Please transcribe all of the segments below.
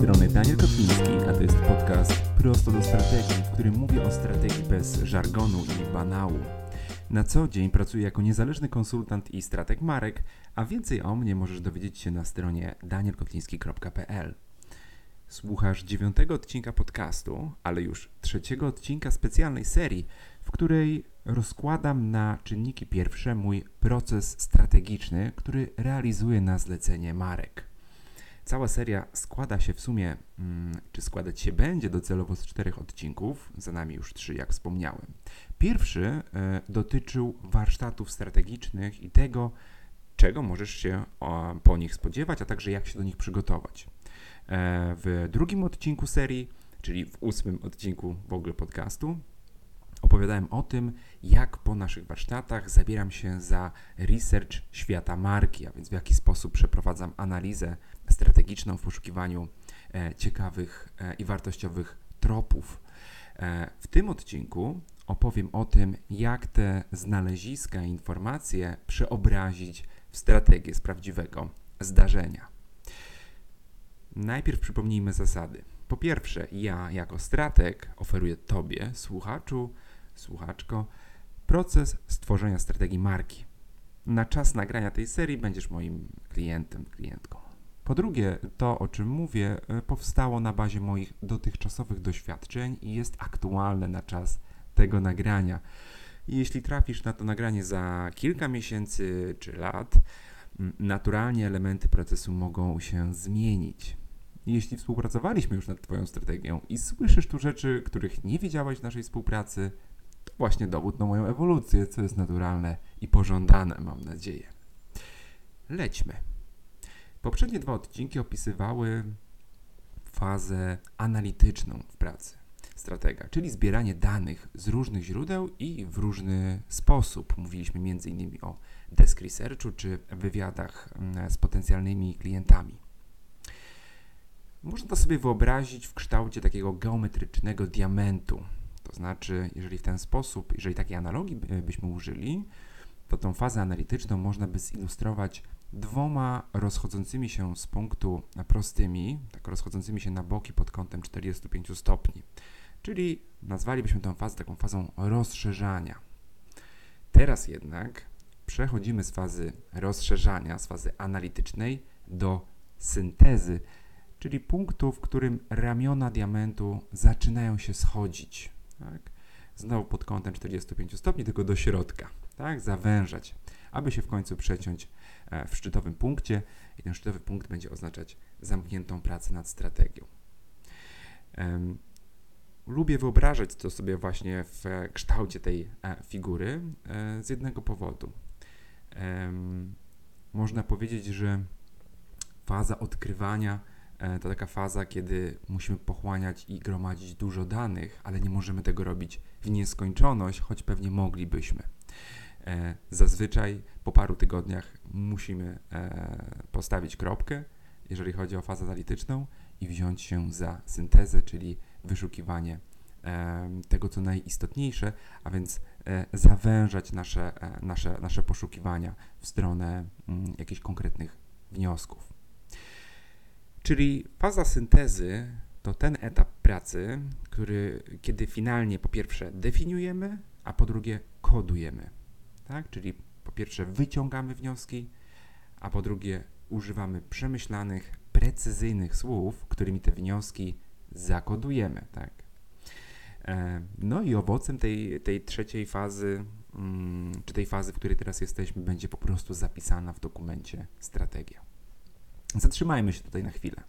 strony Daniel Kotliński, a to jest podcast Prosto do Strategii, w którym mówię o strategii bez żargonu i banału. Na co dzień pracuję jako niezależny konsultant i strateg marek, a więcej o mnie możesz dowiedzieć się na stronie danielkotliński.pl. Słuchasz dziewiątego odcinka podcastu, ale już trzeciego odcinka specjalnej serii, w której rozkładam na czynniki pierwsze mój proces strategiczny, który realizuję na zlecenie marek. Cała seria składa się w sumie, mm, czy składać się będzie docelowo z czterech odcinków, za nami już trzy, jak wspomniałem. Pierwszy e, dotyczył warsztatów strategicznych i tego, czego możesz się po nich spodziewać, a także jak się do nich przygotować. E, w drugim odcinku serii, czyli w ósmym odcinku w ogóle podcastu, opowiadałem o tym, jak po naszych warsztatach zabieram się za research świata marki, a więc w jaki sposób przeprowadzam analizę strategiczną w poszukiwaniu e, ciekawych e, i wartościowych tropów. E, w tym odcinku opowiem o tym, jak te znaleziska, informacje przeobrazić w strategię z prawdziwego zdarzenia. Najpierw przypomnijmy zasady. Po pierwsze, ja jako strateg oferuję Tobie, słuchaczu, słuchaczko, proces stworzenia strategii marki. Na czas nagrania tej serii będziesz moim klientem, klientką. Po drugie, to o czym mówię, e, powstało na bazie moich dotychczasowych doświadczeń i jest aktualne na czas tego nagrania. Jeśli trafisz na to nagranie za kilka miesięcy czy lat, naturalnie elementy procesu mogą się zmienić. Jeśli współpracowaliśmy już nad Twoją strategią i słyszysz tu rzeczy, których nie wiedziałeś w naszej współpracy, to właśnie dowód na moją ewolucję, co jest naturalne i pożądane, mam nadzieję. Lećmy. Poprzednie dwa odcinki opisywały fazę analityczną w pracy stratega, czyli zbieranie danych z różnych źródeł i w różny sposób. Mówiliśmy m.in. o desk researchu czy wywiadach mm, z potencjalnymi klientami. Można to sobie wyobrazić w kształcie takiego geometrycznego diamentu. To znaczy, jeżeli w ten sposób, jeżeli takiej analogii byśmy użyli, to tą fazę analityczną można by zilustrować dwoma rozchodzącymi się z punktu prostymi, tak rozchodzącymi się na boki pod kątem 45 stopni. Czyli nazwalibyśmy tę fazę taką fazą rozszerzania. Teraz jednak przechodzimy z fazy rozszerzania, z fazy analitycznej do syntezy, czyli punktu, w którym ramiona diamentu zaczynają się schodzić. Tak? Znowu pod kątem 45 stopni, tylko do środka, tak? zawężać, aby się w końcu przeciąć w szczytowym punkcie i ten szczytowy punkt będzie oznaczać zamkniętą pracę nad strategią. Lubię wyobrażać to sobie właśnie w kształcie tej e, figury e, z jednego powodu. Można powiedzieć, że faza odkrywania E, to taka faza, kiedy musimy pochłaniać i gromadzić dużo danych, ale nie możemy tego robić w nieskończoność, choć pewnie moglibyśmy. E, zazwyczaj po paru tygodniach musimy e, postawić kropkę, jeżeli chodzi o fazę analityczną, i wziąć się za syntezę, czyli wyszukiwanie tego, co najistotniejsze, a więc zawężać nasze, nasze, nasze poszukiwania w stronę mm, jakichś konkretnych wniosków. Czyli faza syntezy to ten etap pracy, który, kiedy finalnie po pierwsze definiujemy, a po drugie kodujemy. Tak? Czyli po pierwsze wyciągamy wnioski, a po drugie używamy przemyślanych, precyzyjnych słów, którymi te wnioski zakodujemy. Tak? E, no i owocem tej, tej trzeciej fazy, mm, czy tej fazy, w której teraz jesteśmy, będzie po prostu zapisana w dokumencie strategia. Zatrzymajmy się tutaj na chwilę.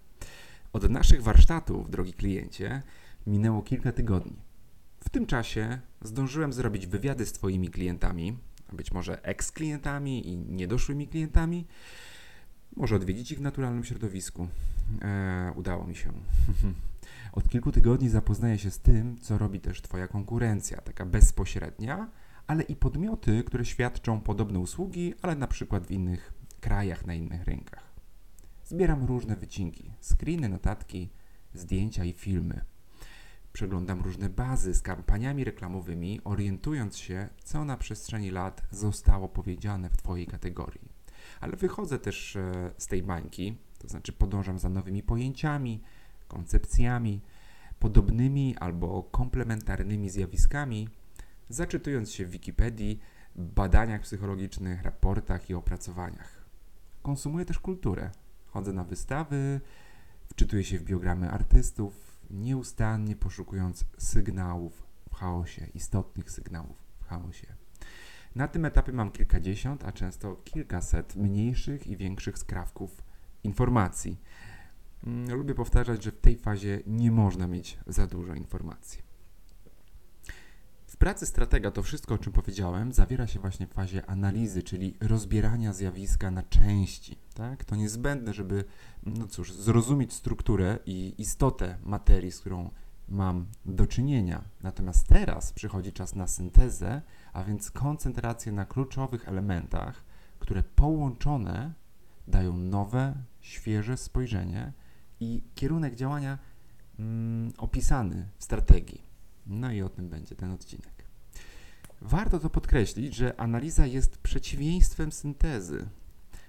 Od naszych warsztatów, drogi kliencie, minęło kilka tygodni. W tym czasie zdążyłem zrobić wywiady z Twoimi klientami, być może eks-klientami i niedoszłymi klientami. Może odwiedzić ich w naturalnym środowisku. Eee, udało mi się. Od kilku tygodni zapoznaję się z tym, co robi też Twoja konkurencja, taka bezpośrednia, ale i podmioty, które świadczą podobne usługi, ale na przykład w innych krajach, na innych rynkach. Zbieram różne wycinki, screeny, notatki, zdjęcia i filmy. Przeglądam różne bazy z kampaniami reklamowymi, orientując się, co na przestrzeni lat zostało powiedziane w Twojej kategorii. Ale wychodzę też e, z tej bańki, to znaczy podążam za nowymi pojęciami, koncepcjami, podobnymi albo komplementarnymi zjawiskami, zaczytując się w Wikipedii, badaniach psychologicznych, raportach i opracowaniach. Konsumuję też kulturę. Chodzę na wystawy, wczytuję się w biogramy artystów, nieustannie poszukując sygnałów w chaosie, istotnych sygnałów w chaosie. Na tym etapie mam kilkadziesiąt, a często kilkaset mniejszych i większych skrawków informacji. Mm, lubię powtarzać, że w tej fazie nie można mieć za dużo informacji. Pracy stratega to wszystko, o czym powiedziałem, zawiera się właśnie w fazie analizy, czyli rozbierania zjawiska na części. Tak? To niezbędne, żeby no cóż, zrozumieć strukturę i istotę materii, z którą mam do czynienia. Natomiast teraz przychodzi czas na syntezę, a więc koncentrację na kluczowych elementach, które połączone dają nowe, świeże spojrzenie i kierunek działania mm, opisany w strategii. No i o tym będzie ten odcinek. Warto to podkreślić, że analiza jest przeciwieństwem syntezy.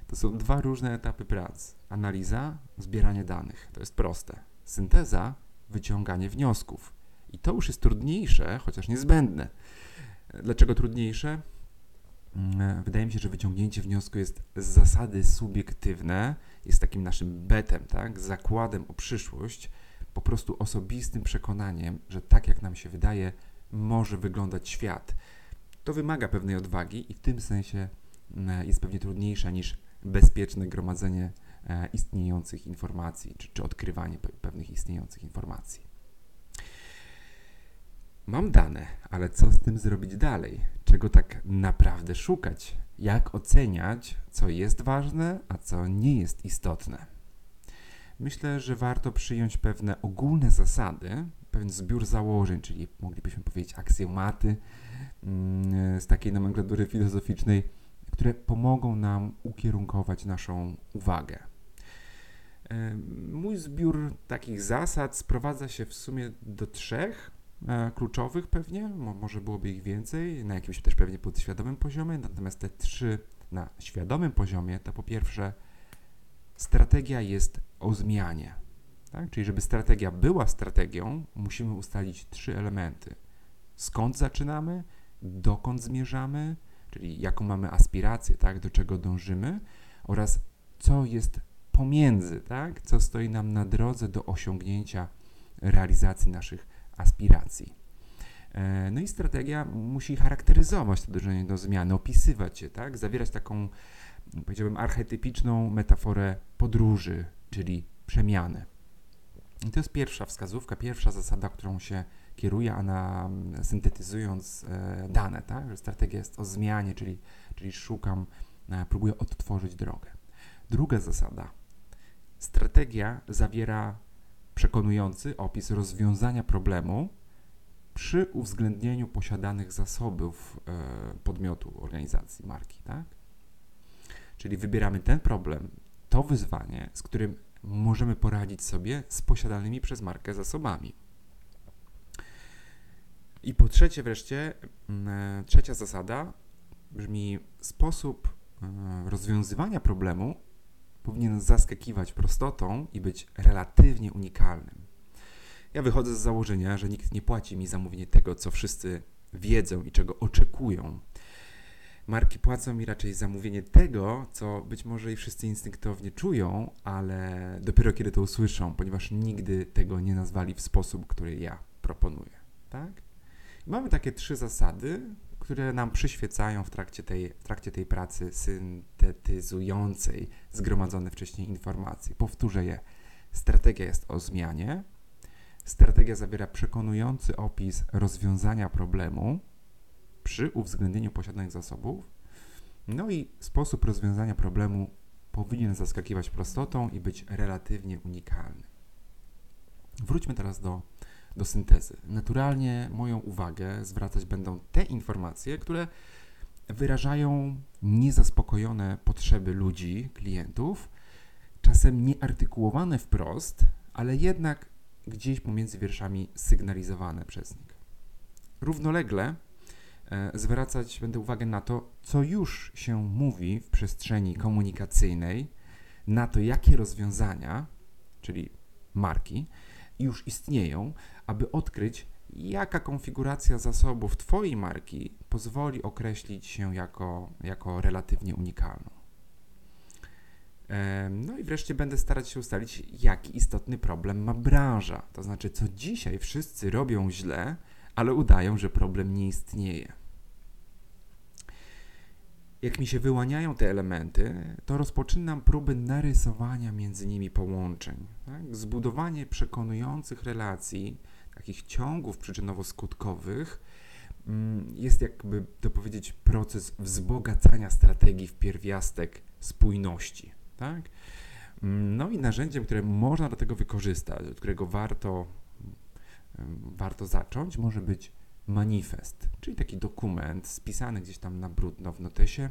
To są dwa różne etapy prac. Analiza, zbieranie danych. To jest proste. Synteza, wyciąganie wniosków. I to już jest trudniejsze, chociaż niezbędne. Dlaczego trudniejsze? Mm, wydaje mi się, że wyciągnięcie wniosku jest z zasady subiektywne, jest takim naszym betem, tak? zakładem o przyszłość, po prostu osobistym przekonaniem, że tak jak nam się wydaje, może wyglądać świat. To wymaga pewnej odwagi i w tym sensie mm, jest pewnie trudniejsze niż bezpieczne gromadzenie e, istniejących informacji, czy, czy odkrywanie pewnych istniejących informacji. Mam dane, ale co z tym zrobić dalej? Czego tak naprawdę szukać? Jak oceniać, co jest ważne, a co nie jest istotne? Myślę, że warto przyjąć pewne ogólne zasady, pewien zbiór założeń, czyli moglibyśmy powiedzieć aksjomaty mm, z takiej nomenklatury filozoficznej, które pomogą nam ukierunkować naszą uwagę. Mój zbiór takich zasad sprowadza się w sumie do trzech e, kluczowych pewnie, może byłoby ich więcej, na jakimś też pewnie podświadomym poziomie, natomiast te trzy na świadomym poziomie to po pierwsze strategia jest o zmianie. Tak? Czyli żeby strategia była strategią, musimy ustalić trzy elementy. Skąd zaczynamy, dokąd zmierzamy, czyli jaką mamy aspirację, tak, do czego dążymy oraz co jest pomiędzy, tak, co stoi nam na drodze do osiągnięcia realizacji naszych aspiracji. E, no i strategia musi charakteryzować to dążenie do zmiany, opisywać je, tak, zawierać taką, powiedziałbym, archetypiczną metaforę podróży, czyli przemiany. I to jest pierwsza wskazówka, pierwsza zasada, którą się kieruje, a na, syntetyzując e, dane, tak? Że strategia jest o zmianie, czyli, czyli szukam, e, próbuję odtworzyć drogę. Druga zasada. Strategia zawiera przekonujący opis rozwiązania problemu przy uwzględnieniu posiadanych zasobów e, podmiotu, organizacji, marki, tak? Czyli wybieramy ten problem, to wyzwanie, z którym możemy poradzić sobie z posiadanymi przez markę zasobami. I po trzecie wreszcie, mm, e, trzecia zasada brzmi sposób e, rozwiązywania problemu powinien zaskakiwać prostotą i być relatywnie unikalnym. Ja wychodzę z założenia, że nikt nie płaci mi za mówienie tego, co wszyscy wiedzą i czego oczekują. Marki płacą mi raczej za mówienie tego, co być może i wszyscy instynktownie czują, ale dopiero kiedy to usłyszą, ponieważ nigdy tego nie nazwali w sposób, który ja proponuję. Tak? Mamy takie trzy zasady, które nam przyświecają w trakcie tej, w trakcie tej pracy syntetyzującej zgromadzone wcześniej informacje. Powtórzę je. Strategia jest o zmianie. Strategia zawiera przekonujący opis rozwiązania problemu przy uwzględnieniu posiadanych zasobów. No i sposób rozwiązania problemu powinien zaskakiwać prostotą i być relatywnie unikalny. Wróćmy teraz do do syntezy. Naturalnie moją uwagę zwracać będą te informacje, które wyrażają niezaspokojone potrzeby ludzi, klientów, czasem nieartykułowane wprost, ale jednak gdzieś pomiędzy wierszami sygnalizowane przez nich. Równolegle zwracać będę uwagę na to, co już się mówi w przestrzeni komunikacyjnej, na to, jakie rozwiązania, czyli marki już istnieją, aby odkryć, jaka konfiguracja zasobów Twojej marki pozwoli określić się jako, jako relatywnie unikalną. No i wreszcie będę starać się ustalić, jaki istotny problem ma branża. To znaczy, co dzisiaj wszyscy robią źle, ale udają, że problem nie istnieje. Jak mi się wyłaniają te elementy, to rozpoczynam próby narysowania między nimi połączeń. Tak? Zbudowanie przekonujących relacji, takich ciągów przyczynowo-skutkowych, mm, jest jakby to powiedzieć proces wzbogacania strategii w pierwiastek spójności. Tak? Mm, no i narzędziem, które można do tego wykorzystać, od którego warto, warto zacząć, może być manifest, czyli taki dokument spisany gdzieś tam na brudno w notesie,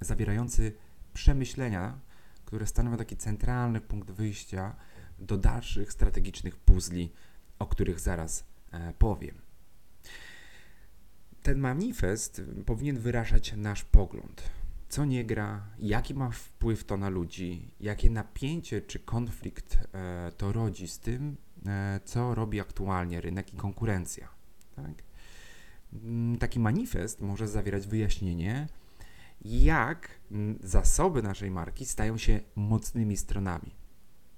zawierający przemyślenia, które stanowią taki centralny punkt wyjścia do dalszych strategicznych puzli, o których zaraz e, powiem. Ten manifest powinien wyrażać nasz pogląd. Co nie gra, jaki ma wpływ to na ludzi, jakie napięcie czy konflikt e, to rodzi z tym, e, co robi aktualnie rynek i konkurencja. Tak? Mm, taki manifest może zawierać wyjaśnienie, jak mm, zasoby naszej marki stają się mocnymi stronami.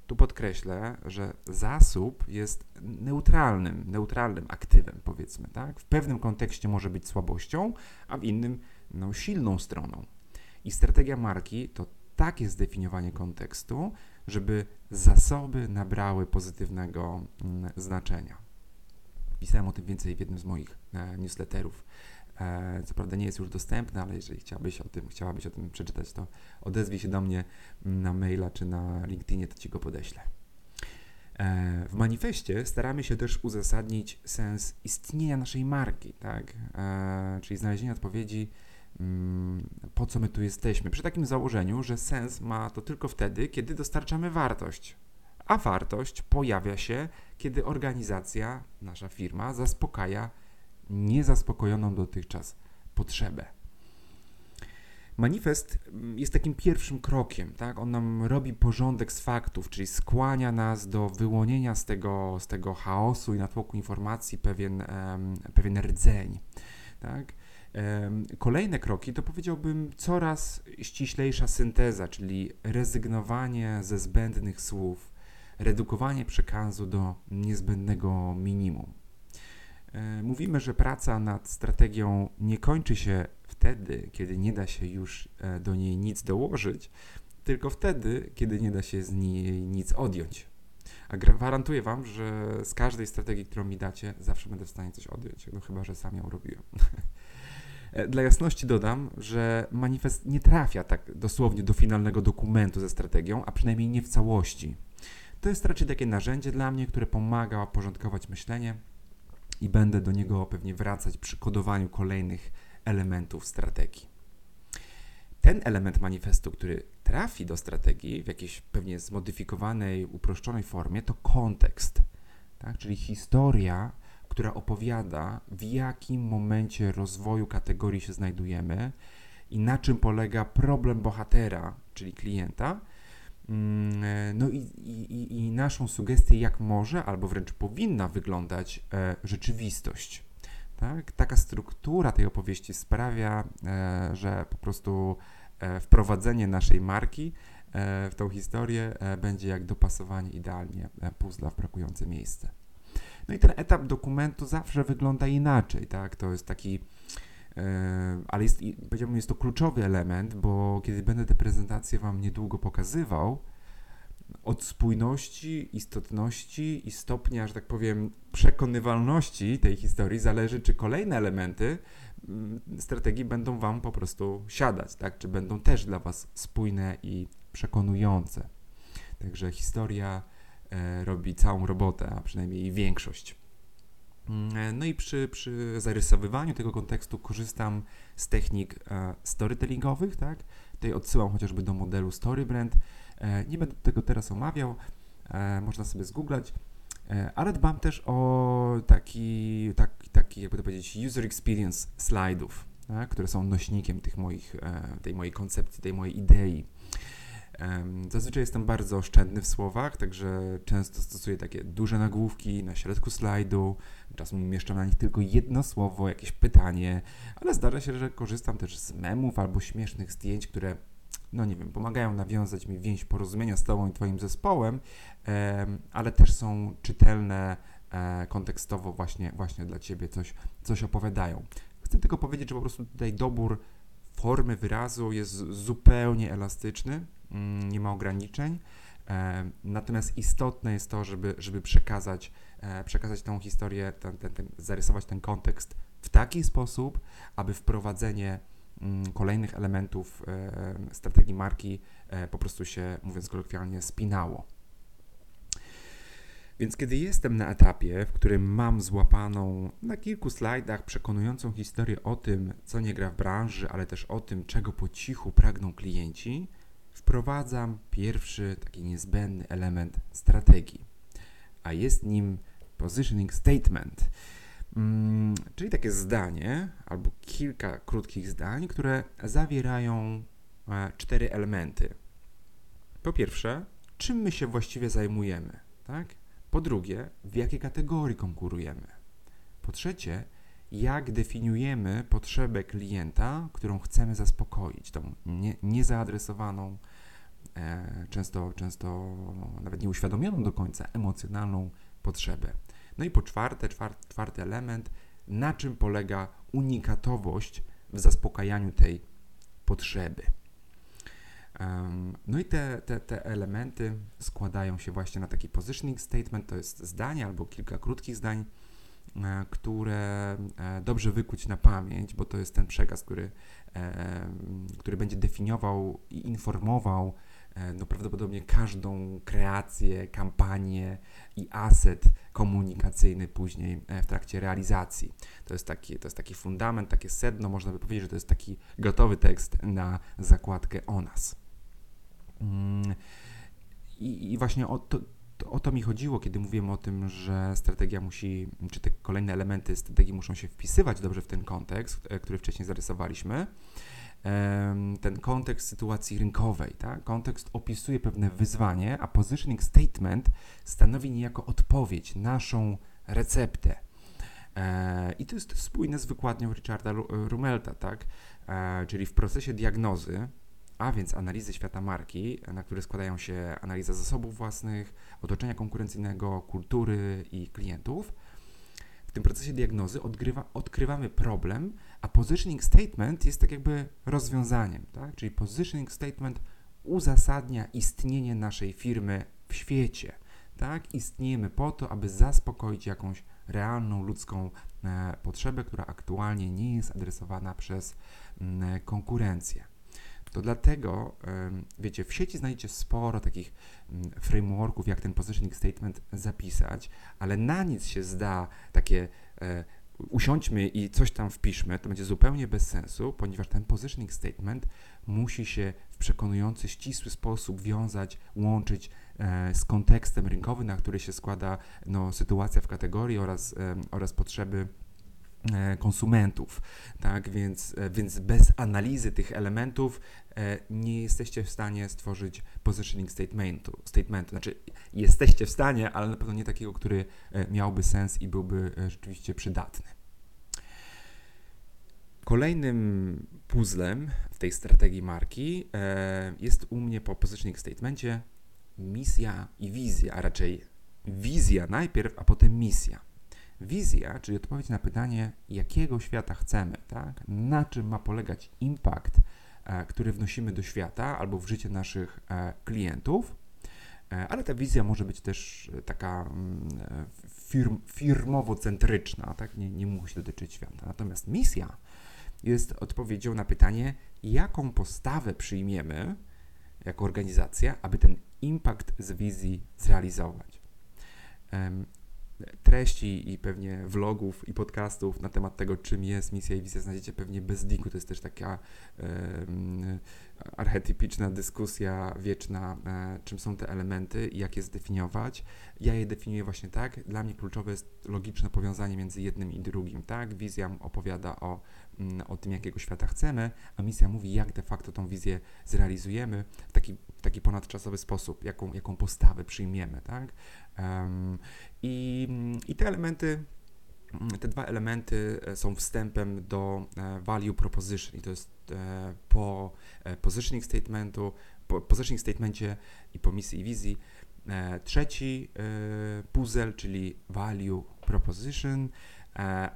Tu podkreślę, że zasób jest neutralnym, neutralnym aktywem, powiedzmy, tak? W pewnym kontekście może być słabością, a w innym no, silną stroną. I strategia marki to takie zdefiniowanie kontekstu, żeby zasoby nabrały pozytywnego mm, znaczenia. Pisałem o tym więcej w jednym z moich e, newsletterów. E, co prawda nie jest już dostępne, ale jeżeli chciałabyś o tym, chciałabyś o tym przeczytać, to odezwij się do mnie na maila czy na LinkedInie, to ci go podeślę. E, w manifestie staramy się też uzasadnić sens istnienia naszej marki, tak? Czyli znalezienie odpowiedzi, mm, po co my tu jesteśmy. Przy takim założeniu, że sens ma to tylko wtedy, kiedy dostarczamy wartość. A wartość pojawia się, kiedy organizacja, nasza firma, zaspokaja niezaspokojoną dotychczas potrzebę. Manifest mm, jest takim pierwszym krokiem, tak? On nam robi porządek z faktów, czyli skłania nas do wyłonienia z tego, z tego chaosu i natłoku informacji pewien, um, pewien rdzeń, tak? Um, kolejne kroki to powiedziałbym coraz ściślejsza synteza, czyli rezygnowanie ze zbędnych słów, redukowanie przekazu do niezbędnego minimum. E, mówimy, że praca nad strategią nie kończy się wtedy, kiedy nie da się już e, do niej nic dołożyć, tylko wtedy, kiedy nie da się z niej nic odjąć. A gwarantuję Wam, że z każdej strategii, którą mi dacie, zawsze będę w stanie coś odjąć, no chyba, że sam ją robiłem. E, dla jasności dodam, że manifest nie trafia tak dosłownie do finalnego dokumentu ze strategią, a przynajmniej nie w całości. To jest raczej takie narzędzie dla mnie, które pomaga porządkować myślenie, i będę do niego pewnie wracać przy kodowaniu kolejnych elementów strategii. Ten element manifestu, który trafi do strategii w jakiejś pewnie zmodyfikowanej, uproszczonej formie, to kontekst, tak? czyli historia, która opowiada, w jakim momencie rozwoju kategorii się znajdujemy i na czym polega problem bohatera, czyli klienta, no i, i, i naszą sugestię, jak może albo wręcz powinna wyglądać e, rzeczywistość. Tak? Taka struktura tej opowieści sprawia, e, że po prostu wprowadzenie naszej marki w tą historię będzie jak dopasowanie idealnie puzla w brakujące miejsce. No i ten etap dokumentu zawsze wygląda inaczej, tak? To jest taki, ale jest, powiedziałbym, jest to kluczowy element, bo kiedy będę tę prezentację Wam niedługo pokazywał, od spójności, istotności i stopnia, że tak powiem, przekonywalności tej historii zależy, czy kolejne elementy mm, strategii będą Wam po prostu siadać, tak? czy będą też dla Was spójne i przekonujące. Także historia e, robi całą robotę, a przynajmniej większość. Mm, no i przy, przy zarysowywaniu tego kontekstu korzystam z technik e, storytellingowych, tak? Tutaj odsyłam chociażby do modelu StoryBrand, E, nie będę tego teraz omawiał, e, można sobie zgooglać, ale dbam też o taki, taki, taki jakby to powiedzieć, user experience slajdów, tak, które są nośnikiem tych moich, tej mojej koncepcji, tej mojej idei. Zazwyczaj jestem bardzo oszczędny w słowach, także często stosuję takie duże nagłówki na środku slajdu. Czasem umieszczam na nich tylko jedno słowo, jakieś pytanie, ale zdarza się, że korzystam też z memów albo śmiesznych zdjęć, które no nie wiem, pomagają nawiązać mi więź porozumienia z Tobą i Twoim zespołem, ale też są czytelne e, kontekstowo właśnie, właśnie dla Ciebie, coś, coś opowiadają. Chcę tylko powiedzieć, że po prostu tutaj dobór formy wyrazu jest zupełnie elastyczny, nie ma ograniczeń. E, natomiast istotne jest to, żeby, żeby przekazać, e, przekazać tą historię, ten, ten, ten, zarysować ten kontekst w taki sposób, aby wprowadzenie mm, kolejnych elementów e, strategii marki po prostu się, mówiąc kolokwialnie, spinało. Więc kiedy jestem na etapie, w którym mam złapaną na kilku slajdach przekonującą historię o tym, co nie gra w branży, ale też o tym, czego po cichu pragną klienci, wprowadzam pierwszy taki niezbędny element strategii, a jest nim positioning statement. Hmm, czyli takie zdanie albo kilka krótkich zdań, które zawierają e, cztery elementy. Po pierwsze, czym my się właściwie zajmujemy, tak? Po drugie, w jakiej kategorii konkurujemy. Po trzecie, jak definiujemy potrzebę klienta, którą chcemy zaspokoić, tą nie, niezaadresowaną, e, często, często nawet nieuświadomioną do końca emocjonalną potrzebę. No i po czwarte, czwarty, czwarty element, na czym polega unikatowość w zaspokajaniu tej potrzeby. No i te, te, te elementy składają się właśnie na taki positioning statement, to jest zdanie albo kilka krótkich zdań, które e, dobrze wykuć na pamięć, bo to jest ten przekaz, który, e, który będzie definiował i informował no prawdopodobnie każdą kreację, kampanię i aset komunikacyjny później w trakcie realizacji. To jest taki, to jest taki fundament, takie sedno, można by powiedzieć, że to jest taki gotowy tekst na zakładkę o nas. Mm, I, i właśnie o to, to, o to mi chodziło, kiedy mówiłem o tym, że strategia musi, czy te kolejne elementy strategii muszą się wpisywać dobrze w ten kontekst, e, który wcześniej zarysowaliśmy. Ten kontekst sytuacji rynkowej, tak? kontekst opisuje pewne wyzwanie, a positioning statement stanowi niejako odpowiedź, naszą receptę. E, I to jest spójne z wykładnią Richarda Rumelta, tak? E, czyli w procesie diagnozy a więc analizy świata marki, na które składają się analiza zasobów własnych, otoczenia konkurencyjnego, kultury i klientów. W tym procesie diagnozy odgrywa, odkrywamy problem, a positioning statement jest tak jakby rozwiązaniem, tak? Czyli positioning statement uzasadnia istnienie naszej firmy w świecie, tak? Istniejemy po to, aby zaspokoić jakąś realną ludzką e, potrzebę, która aktualnie nie jest adresowana przez m, mm, konkurencję. To dlatego, wiecie, w sieci znajdziecie sporo takich mm, frameworków, jak ten positioning statement zapisać, ale na nic się zda takie e, usiądźmy i coś tam wpiszmy, to będzie zupełnie bez sensu, ponieważ ten positioning statement musi się w przekonujący, ścisły sposób wiązać, łączyć e, z kontekstem rynkowym, na który się składa no, sytuacja w kategorii oraz, oraz potrzeby konsumentów, tak, więc, e, więc bez analizy tych elementów e, nie jesteście w stanie stworzyć positioning statementu, statementu, znaczy jesteście w stanie, ale na pewno nie takiego, który miałby sens i byłby rzeczywiście przydatny. Kolejnym puzzlem w tej strategii marki jest u mnie po positioning statemencie misja i wizja, a raczej wizja najpierw, a potem misja. Wizja, czyli odpowiedź na pytanie, jakiego świata chcemy, tak? na czym ma polegać impact, e, który wnosimy do świata albo w życie naszych e, klientów, e, ale ta wizja może być też taka mm, firm, firmowo-centryczna, tak? nie, nie musi dotyczyć świata. Natomiast misja jest odpowiedzią na pytanie, jaką postawę przyjmiemy jako organizacja, aby ten impact z wizji zrealizować treści i pewnie vlogów i podcastów na temat tego, czym jest misja i wizja, znajdziecie pewnie bez linku. To jest też taka, archetypiczna dyskusja wieczna, e, czym są te elementy i jak je zdefiniować. Ja je definiuję właśnie tak. Dla mnie kluczowe jest logiczne powiązanie między jednym i drugim. Tak? Wizja opowiada o, o tym, jakiego świata chcemy, a misja mówi, jak de facto tą wizję zrealizujemy w taki, w taki ponadczasowy sposób, jaką, jaką postawę przyjmiemy. Tak? I, I te elementy te dwa elementy e, są wstępem do e, value proposition i to jest e, po positioning statementu, po positioning statemencie i po misji i wizji. Trzeci puzzle, czyli value proposition,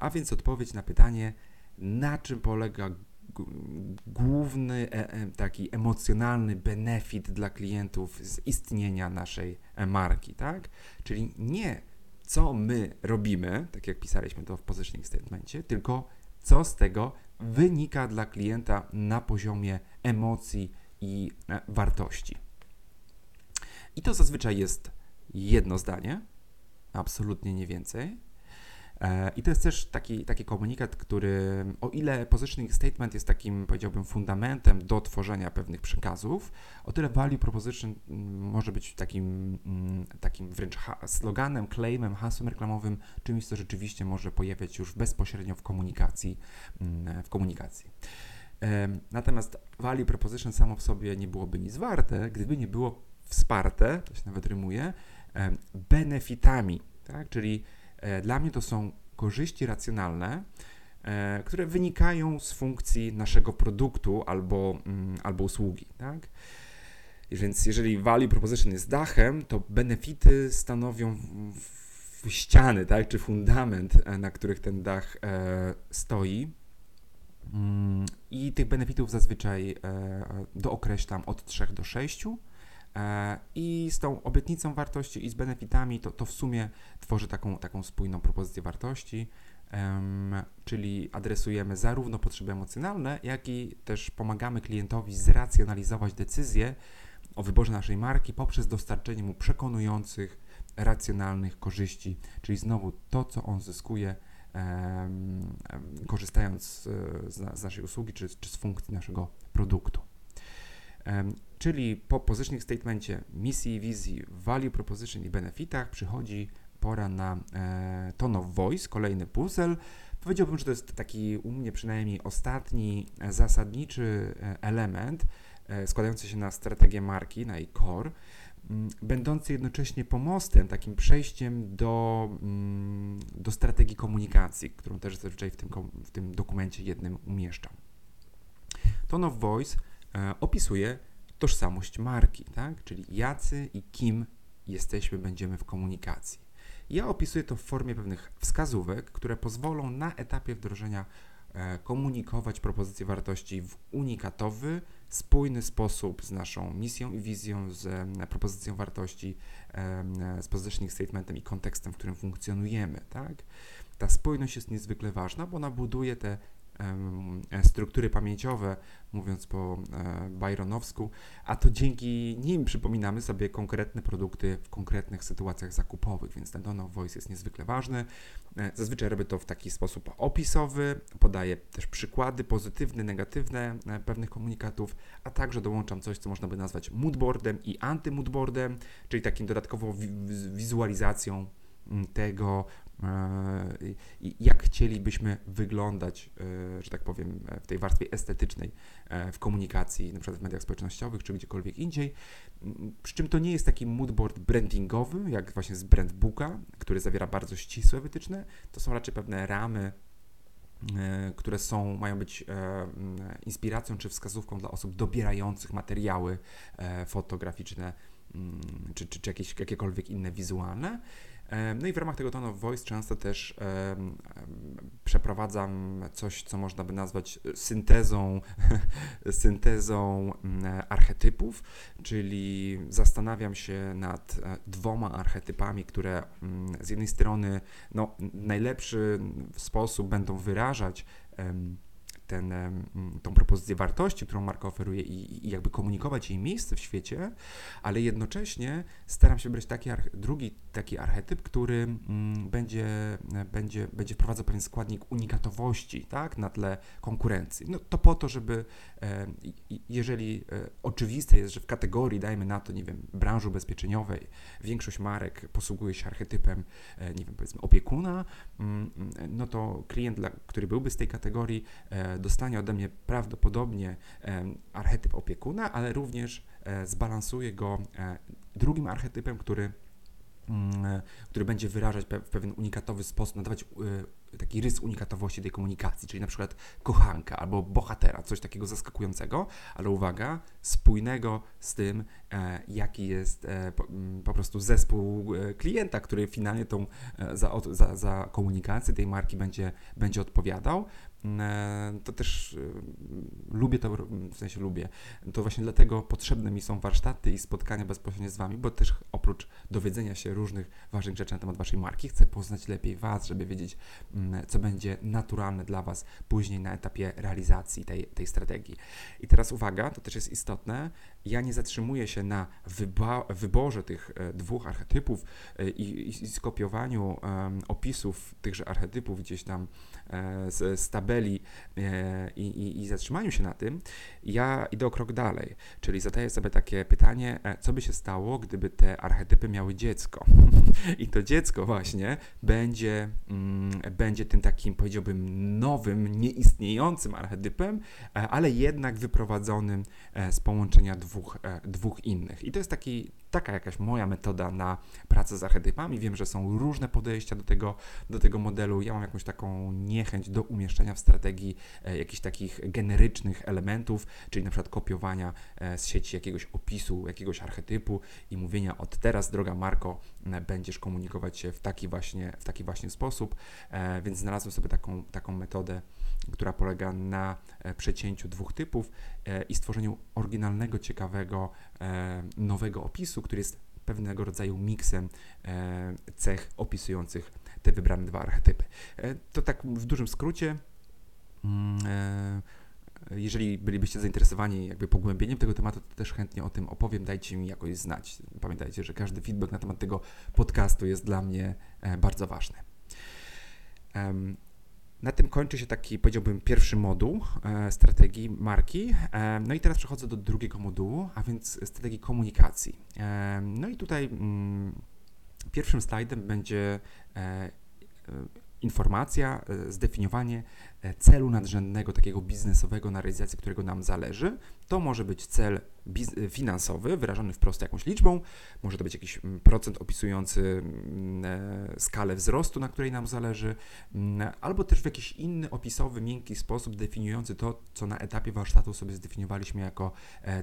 a więc odpowiedź na pytanie, na czym polega główny taki emocjonalny benefit dla klientów z istnienia naszej marki, tak? Czyli nie co my robimy, tak jak pisaliśmy to w positioning statemencie, tylko co z tego wynika dla klienta na poziomie emocji i e, wartości. I to zazwyczaj jest jedno zdanie, absolutnie nie więcej. E, I to jest też taki, taki komunikat, który, o ile positioning statement jest takim, powiedziałbym, fundamentem do tworzenia pewnych przekazów, o tyle value proposition mm, może być takim, mm, takim wręcz sloganem, claimem, hasłem reklamowym, czymś, co rzeczywiście może pojawiać już bezpośrednio w komunikacji. Mm, w komunikacji. Natomiast value proposition samo w sobie nie byłoby nic warte, gdyby nie było wsparte, to się nawet rymuje, benefitami, tak? czyli E, dla mnie to są korzyści racjonalne, e, które wynikają z funkcji naszego produktu albo, mm, albo usługi. Tak? Więc jeżeli value proposition jest dachem, to benefity stanowią ściany, tak, czy fundament, e, na których ten dach stoi. Mm, I tych benefitów zazwyczaj dookreślam od 3 do 6. E, I z tą obietnicą wartości i z benefitami to, to w sumie tworzy taką, taką spójną propozycję wartości, czyli adresujemy zarówno potrzeby emocjonalne, jak i też pomagamy klientowi zracjonalizować decyzję o wyborze naszej marki poprzez dostarczenie mu przekonujących, racjonalnych korzyści, czyli znowu to, co on zyskuje. Korzystając z, z, naszej usługi czy, czy z funkcji naszego produktu. Czyli po positioning statemencie misji, wizji, value proposition i benefitach przychodzi pora na e, tone of voice, kolejny puzzle. Powiedziałbym, że to jest taki u mnie przynajmniej ostatni e, zasadniczy e, element e, składający się na strategię marki, na jej core, m, będący jednocześnie pomostem, takim przejściem do, mm, do strategii komunikacji, którą też zazwyczaj w tym, w tym dokumencie jednym umieszczam. Tone of voice opisuje tożsamość marki, tak? czyli jacy i kim jesteśmy, będziemy w komunikacji. Ja opisuję to w formie pewnych wskazówek, które pozwolą na etapie wdrożenia e, komunikować propozycje wartości w unikatowy, spójny sposób z naszą misją i wizją, z e, propozycją wartości, e, z positioning statementem i kontekstem, w którym funkcjonujemy. Tak? Ta spójność jest niezwykle ważna, bo ona buduje te struktury pamięciowe, mówiąc po e, Byronowsku, a to dzięki nim przypominamy sobie konkretne produkty w konkretnych sytuacjach zakupowych, więc ten tone of voice jest niezwykle ważny. E, zazwyczaj robię to w taki sposób opisowy, podaję też przykłady pozytywne, negatywne pewnych komunikatów, a także dołączam coś, co można by nazwać moodboardem i antymoodboardem, czyli takim dodatkową wizualizacją tego, E, jak chcielibyśmy wyglądać, e, że tak powiem, w tej warstwie estetycznej e, w komunikacji, na przykład w mediach społecznościowych czy gdziekolwiek indziej. Przy czym to nie jest taki moodboard brandingowy, jak właśnie z brandbooka, który zawiera bardzo ścisłe wytyczne. To są raczej pewne ramy, które są, mają być inspiracją czy wskazówką dla osób dobierających materiały fotograficzne czy, czy, czy jakieś, jakiekolwiek inne wizualne. No i w ramach tego tone of voice często też przeprowadzam coś, co można by nazwać syntezą, syntezą mm, archetypów, czyli zastanawiam się nad e, dwoma archetypami, które um, z jednej strony no, najlepszy sposób będą wyrażać ten, tą propozycję wartości, którą marka oferuje i, i jakby komunikować jej miejsce w świecie, ale jednocześnie staram się brać taki drugi taki archetyp, który mm, będzie, będzie, będzie wprowadzał pewien składnik unikatowości tak, na tle konkurencji. No to po to, żeby e, jeżeli e, oczywiste jest, że w kategorii, dajmy na to, nie wiem, branży ubezpieczeniowej większość marek posługuje się archetypem, e, nie wiem, powiedzmy opiekuna, mm, no to klient, który byłby z tej kategorii, dostanie ode mnie prawdopodobnie archetyp opiekuna, ale również zbalansuje go drugim archetypem, który mm, który będzie wyrażać w pewien unikatowy sposób, nadawać taki rys unikatowości tej komunikacji, czyli na przykład kochanka albo bohatera, coś takiego zaskakującą, ale uwaga, spójnego z tym, e, jaki jest e, po, prostu zespół e, klienta, który finalnie tą, e, za, za, za komunikację tej marki będzie, będzie odpowiadał. E, to też e, lubię to, w sensie lubię. To właśnie dlatego potrzebne mi są warsztaty i spotkania bezpośrednio z Wami, bo też oprócz dowiedzenia się różnych ważnych rzeczy na temat Waszej marki, chcę poznać lepiej Was, żeby wiedzieć, mm, co będzie naturalne dla Was później na etapie realizacji tej, tej strategii. I teraz uwaga, to też jest istotne, ja nie zatrzymuję się na wyborze tych e, dwóch archetypów i, i skopiowaniu um, opisów tychże archetypów gdzieś tam e, z, z tabeli e, i, i, i zatrzymaniu się na tym, ja idę o krok dalej, czyli zadaję sobie takie pytanie, e, co by się stało, gdyby te archetypy miały dziecko. I to dziecko właśnie będzie, mm, będzie tym takim, powiedziałbym, nowym, nieistniejącym archetypem, e, ale jednak wyprowadzonym e, z połączenia dwóch, dwóch innych. I to jest taki, taka jakaś moja metoda na pracę z archetypami. Wiem, że są różne podejścia do tego, do tego modelu. Ja mam jakąś taką niechęć do umieszczenia w strategii e, jakichś takich generycznych elementów, czyli na przykład kopiowania e, z sieci jakiegoś opisu, jakiegoś archetypu i mówienia od teraz, droga Marko, będziesz komunikować się w taki właśnie, w taki właśnie sposób. E, więc znalazłem sobie taką, taką metodę, która polega na przecięciu dwóch typów i stworzeniu oryginalnego, ciekawego, nowego opisu, który jest pewnego rodzaju miksem cech opisujących te wybrane dwa archetypy. To tak w dużym skrócie. Mm, e, jeżeli bylibyście zainteresowani jakby pogłębieniem tego tematu, to też chętnie o tym opowiem, dajcie mi jakoś znać. Pamiętajcie, że każdy feedback na temat tego podcastu jest dla mnie e, bardzo ważny. Na tym kończy się taki, powiedziałbym, pierwszy moduł e, strategii marki. no i teraz przechodzę do drugiego modułu, a więc strategii komunikacji. no i tutaj mm, pierwszym slajdem będzie informacja, e, zdefiniowanie e, celu nadrzędnego, takiego biznesowego, na realizację którego nam zależy. To może być cel e, finansowy, wyrażony wprost jakąś liczbą, może to być jakiś mm, procent opisujący mm, skalę wzrostu, na której nam zależy, mm, albo też w jakiś inny opisowy, miękki sposób definiujący to, co na etapie warsztatu sobie zdefiniowaliśmy jako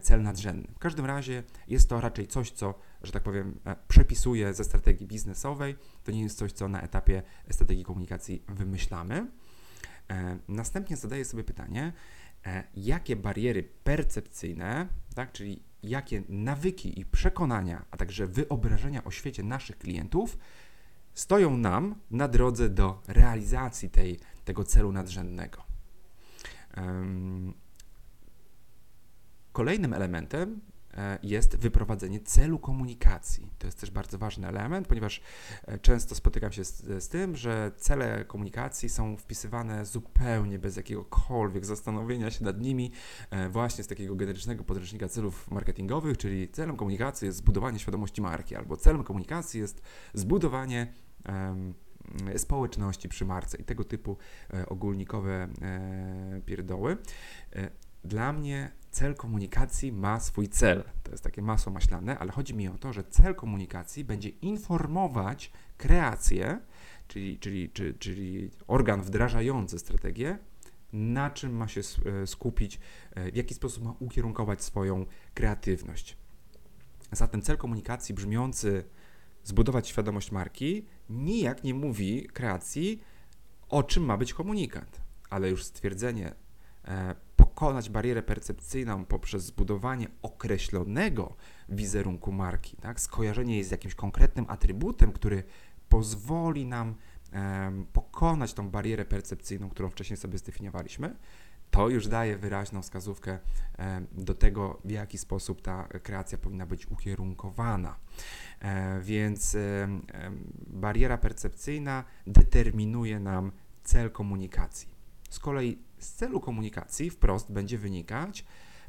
cel nadrzędny. W każdym razie jest to raczej coś, co że tak powiem, e, przepisuje ze strategii biznesowej. To nie jest coś, co na etapie strategii komunikacji wymyślamy. E, następnie zadaję sobie pytanie, e, jakie bariery percepcyjne, tak, czyli jakie nawyki i przekonania, a także wyobrażenia o świecie naszych klientów stoją nam na drodze do realizacji tej, tego celu nadrzędnego. Kolejnym elementem jest wyprowadzenie celu komunikacji. To jest też bardzo ważny element, ponieważ e, często spotykam się z, z, tym, że cele komunikacji są wpisywane zupełnie bez jakiegokolwiek zastanowienia się nad nimi, e, właśnie z takiego generycznego podręcznika celów marketingowych, czyli celem komunikacji jest zbudowanie świadomości marki, albo celem komunikacji jest zbudowanie um, społeczności przy marce i tego typu e, ogólnikowe e, pierdoły. Dla mnie cel komunikacji ma swój cel. To jest takie masło maślane, ale chodzi mi o to, że cel komunikacji będzie informować kreację, czyli, czyli, czyli, czyli organ wdrażający strategię, na czym ma się e, skupić, e, w jaki sposób ma ukierunkować swoją kreatywność. Zatem cel komunikacji brzmiący zbudować świadomość marki nijak nie mówi kreacji, o czym ma być komunikat, ale już stwierdzenie e, pokonać barierę percepcyjną poprzez zbudowanie określonego wizerunku marki, tak? skojarzenie jej z jakimś konkretnym atrybutem, który pozwoli nam pokonać tą barierę percepcyjną, którą wcześniej sobie zdefiniowaliśmy, to już daje wyraźną wskazówkę do tego, w jaki sposób ta kreacja powinna być ukierunkowana. E, więc bariera percepcyjna determinuje nam cel komunikacji. Z kolei z celu komunikacji wprost będzie wynikać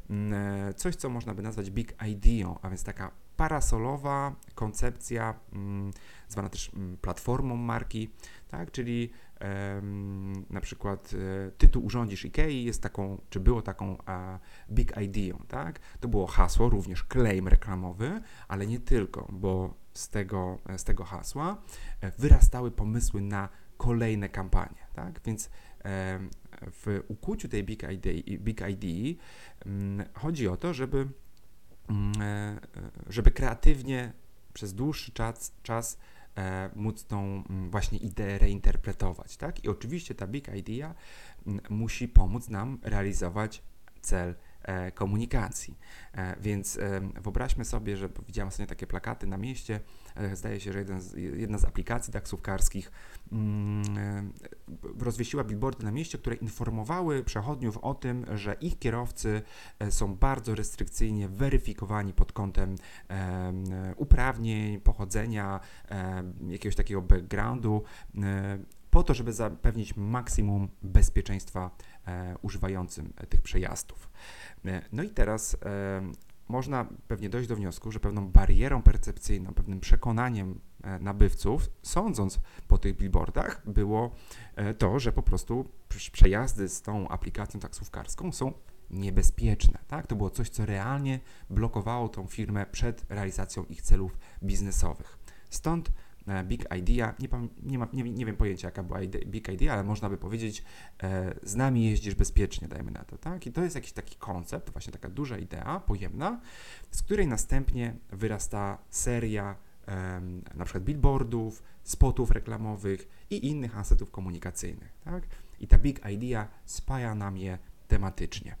mm, e, coś, co można by nazwać big idea, a więc taka parasolowa koncepcja, mm, zwana też mm, platformą marki, tak? czyli na przykład e, tytuł urządzisz IKEA jest taką, czy było taką big idea, tak? To było hasło, również claim reklamowy, ale nie tylko, bo z tego, z tego hasła e, wyrastały pomysły na kolejne kampanie, tak? Więc w ukuciu tej Big ID, Big ID mm, chodzi o to, żeby, mm, e, żeby kreatywnie przez dłuższy czas, czas e, móc tą mm, właśnie ideę reinterpretować, tak? I oczywiście ta Big Idea musi pomóc nam realizować cel E, komunikacji. E, więc e, wyobraźmy sobie, że widziałem ostatnio takie plakaty na mieście. Zdaje się, że z, jedna z aplikacji taksówkarskich mm, rozwiesiła billboardy na mieście, które informowały przechodniów o tym, że ich kierowcy są bardzo restrykcyjnie weryfikowani pod kątem uprawnień, pochodzenia, jakiegoś takiego backgroundu po to, żeby zapewnić maksimum bezpieczeństwa e, używającym tych przejazdów. E, no i teraz e, można pewnie dojść do wniosku, że pewną barierą percepcyjną, pewnym przekonaniem e, nabywców, sądząc po tych billboardach, było to, że po prostu przejazdy z tą aplikacją taksówkarską są niebezpieczne. Tak? To było coś, co realnie blokowało tą firmę przed realizacją ich celów biznesowych. Stąd big Idea, nie, nie, ma, nie, nie wiem pojęcia jaka była Big Idea, ale można by powiedzieć e, z nami jeździsz bezpiecznie, dajmy na to, tak? I to jest jakiś taki koncept, właśnie taka duża idea, pojemna, z której następnie wyrasta seria e, na przykład billboardów, spotów reklamowych i innych asetów komunikacyjnych, tak? I ta Big Idea spaja nam je tematycznie.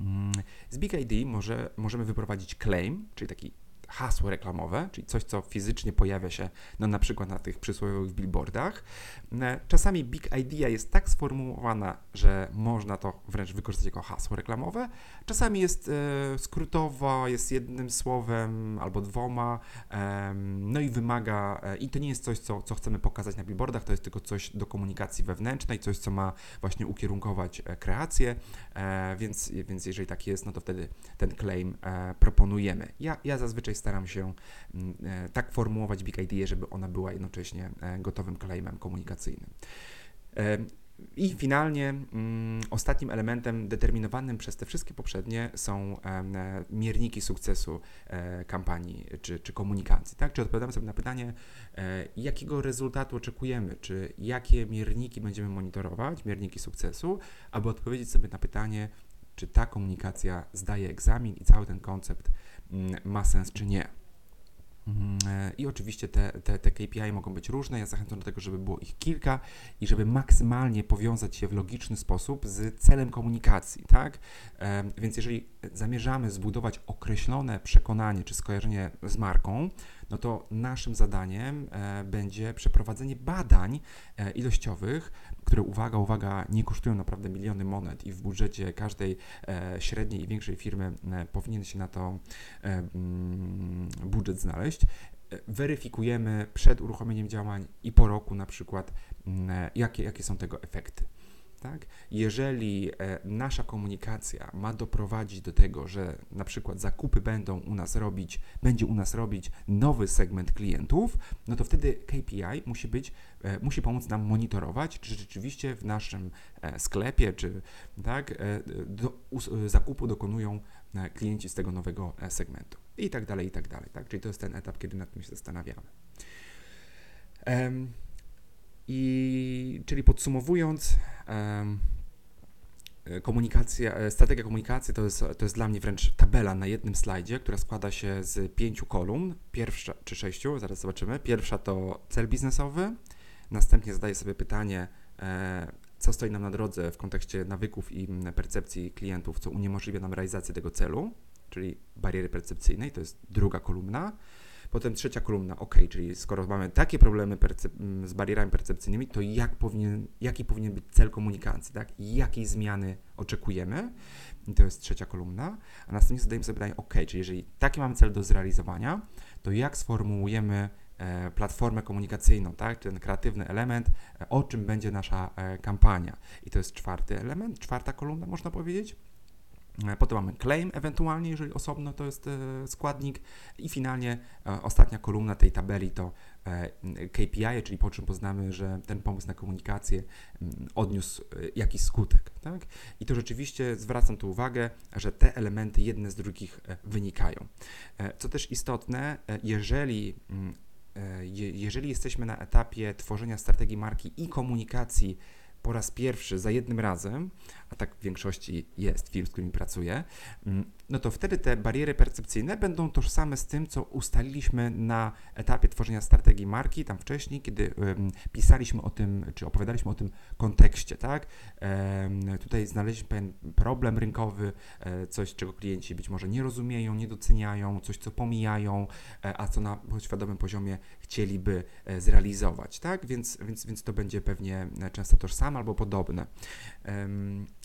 Mm, z Big ID może, możemy wyprowadzić claim, czyli taki hasło reklamowe, czyli coś, co fizycznie pojawia się no, na przykład na tych przysłowiowych billboardach. E, czasami Big Idea jest tak sformułowana, że można to wręcz wykorzystać jako hasło reklamowe. Czasami jest e, skrótowa, jest jednym słowem albo dwoma, e, no i wymaga, e, i to nie jest coś, co, co chcemy pokazać na billboardach, to jest tylko coś do komunikacji wewnętrznej, coś, co ma właśnie ukierunkować e, kreację, e, więc, więc jeżeli tak jest, no to wtedy ten claim proponujemy. Ja, ja zazwyczaj staram się mm, e, tak formułować Big Idea, żeby ona była jednocześnie e, gotowym claimem komunikacyjnym. E, I finalnie mm, ostatnim elementem determinowanym przez te wszystkie poprzednie są mierniki sukcesu kampanii czy, czy komunikacji. Tak? Czy odpowiadamy sobie na pytanie, jakiego rezultatu oczekujemy, czy jakie mierniki będziemy monitorować, mierniki sukcesu, aby odpowiedzieć sobie na pytanie, czy ta komunikacja zdaje egzamin i cały ten koncept ma sens czy nie. Mm, e, I oczywiście te, te, te KPI mogą być różne. Ja zachęcam do tego, żeby było ich kilka i żeby maksymalnie powiązać się w logiczny sposób z celem komunikacji, tak? E, więc jeżeli zamierzamy zbudować określone przekonanie czy skojarzenie z marką, no to naszym zadaniem e, będzie przeprowadzenie badań e, ilościowych, które, uwaga, uwaga, nie kosztują naprawdę miliony monet i w budżecie każdej e, średniej i większej firmy powinien się na to mm, budżet znaleźć weryfikujemy przed uruchomieniem działań i po roku na przykład, mm, jakie, jakie są tego efekty. Tak? Jeżeli e, nasza komunikacja ma doprowadzić do tego, że na przykład zakupy będą u nas robić, będzie u nas robić nowy segment klientów, no to wtedy KPI musi być, e, musi pomóc nam monitorować, czy rzeczywiście w naszym e, sklepie, czy tak, do, zakupu dokonują klienci z tego nowego segmentu. I tak dalej, i tak dalej. Tak? Czyli to jest ten etap, kiedy nad tym się zastanawiamy. I czyli podsumowując, komunikacja, e, strategia komunikacji to jest, to jest dla mnie wręcz tabela na jednym slajdzie, która składa się z pięciu kolumn, pierwsza czy sześciu, zaraz zobaczymy. Pierwsza to cel biznesowy, następnie zadaję sobie pytanie, e, co stoi nam na drodze w kontekście nawyków i percepcji klientów, co uniemożliwia nam realizację tego celu, czyli bariery percepcyjnej, to jest druga kolumna. Potem trzecia kolumna, ok, czyli skoro mamy takie problemy z barierami percepcyjnymi, to jak powinien, jaki powinien być cel komunikacji, tak? Jakiej zmiany oczekujemy? I to jest trzecia kolumna. A następnie zadajemy sobie pytanie, ok, czyli jeżeli taki mamy cel do zrealizowania, to jak sformułujemy e, platformę komunikacyjną, tak? ten kreatywny element, e, o czym będzie nasza e, kampania. I to jest czwarty element, czwarta kolumna, można powiedzieć. E, potem mamy claim, ewentualnie, jeżeli osobno to jest e, składnik. I finalnie e, ostatnia kolumna tej tabeli to KPI, czyli po czym poznamy, że ten pomysł na komunikację mm, odniósł jakiś skutek. Tak? I to rzeczywiście zwracam tu uwagę, że te elementy jedne z drugich wynikają. Co też istotne, jeżeli mm, jeżeli jesteśmy na etapie tworzenia strategii marki i komunikacji po raz pierwszy za jednym razem, a tak w większości jest firm, z którymi pracuję, mm, no to wtedy te bariery percepcyjne będą tożsame z tym, co ustaliliśmy na etapie tworzenia strategii marki, tam wcześniej, kiedy pisaliśmy o tym, czy opowiadaliśmy o tym kontekście, tak? Tutaj znaleźliśmy pewien problem rynkowy, um, coś, czego klienci być może nie rozumieją, nie doceniają, coś, co pomijają, e, a co na świadomym poziomie chcieliby e, zrealizować, tak? Więc, więc, więc to będzie pewnie często tożsame albo podobne.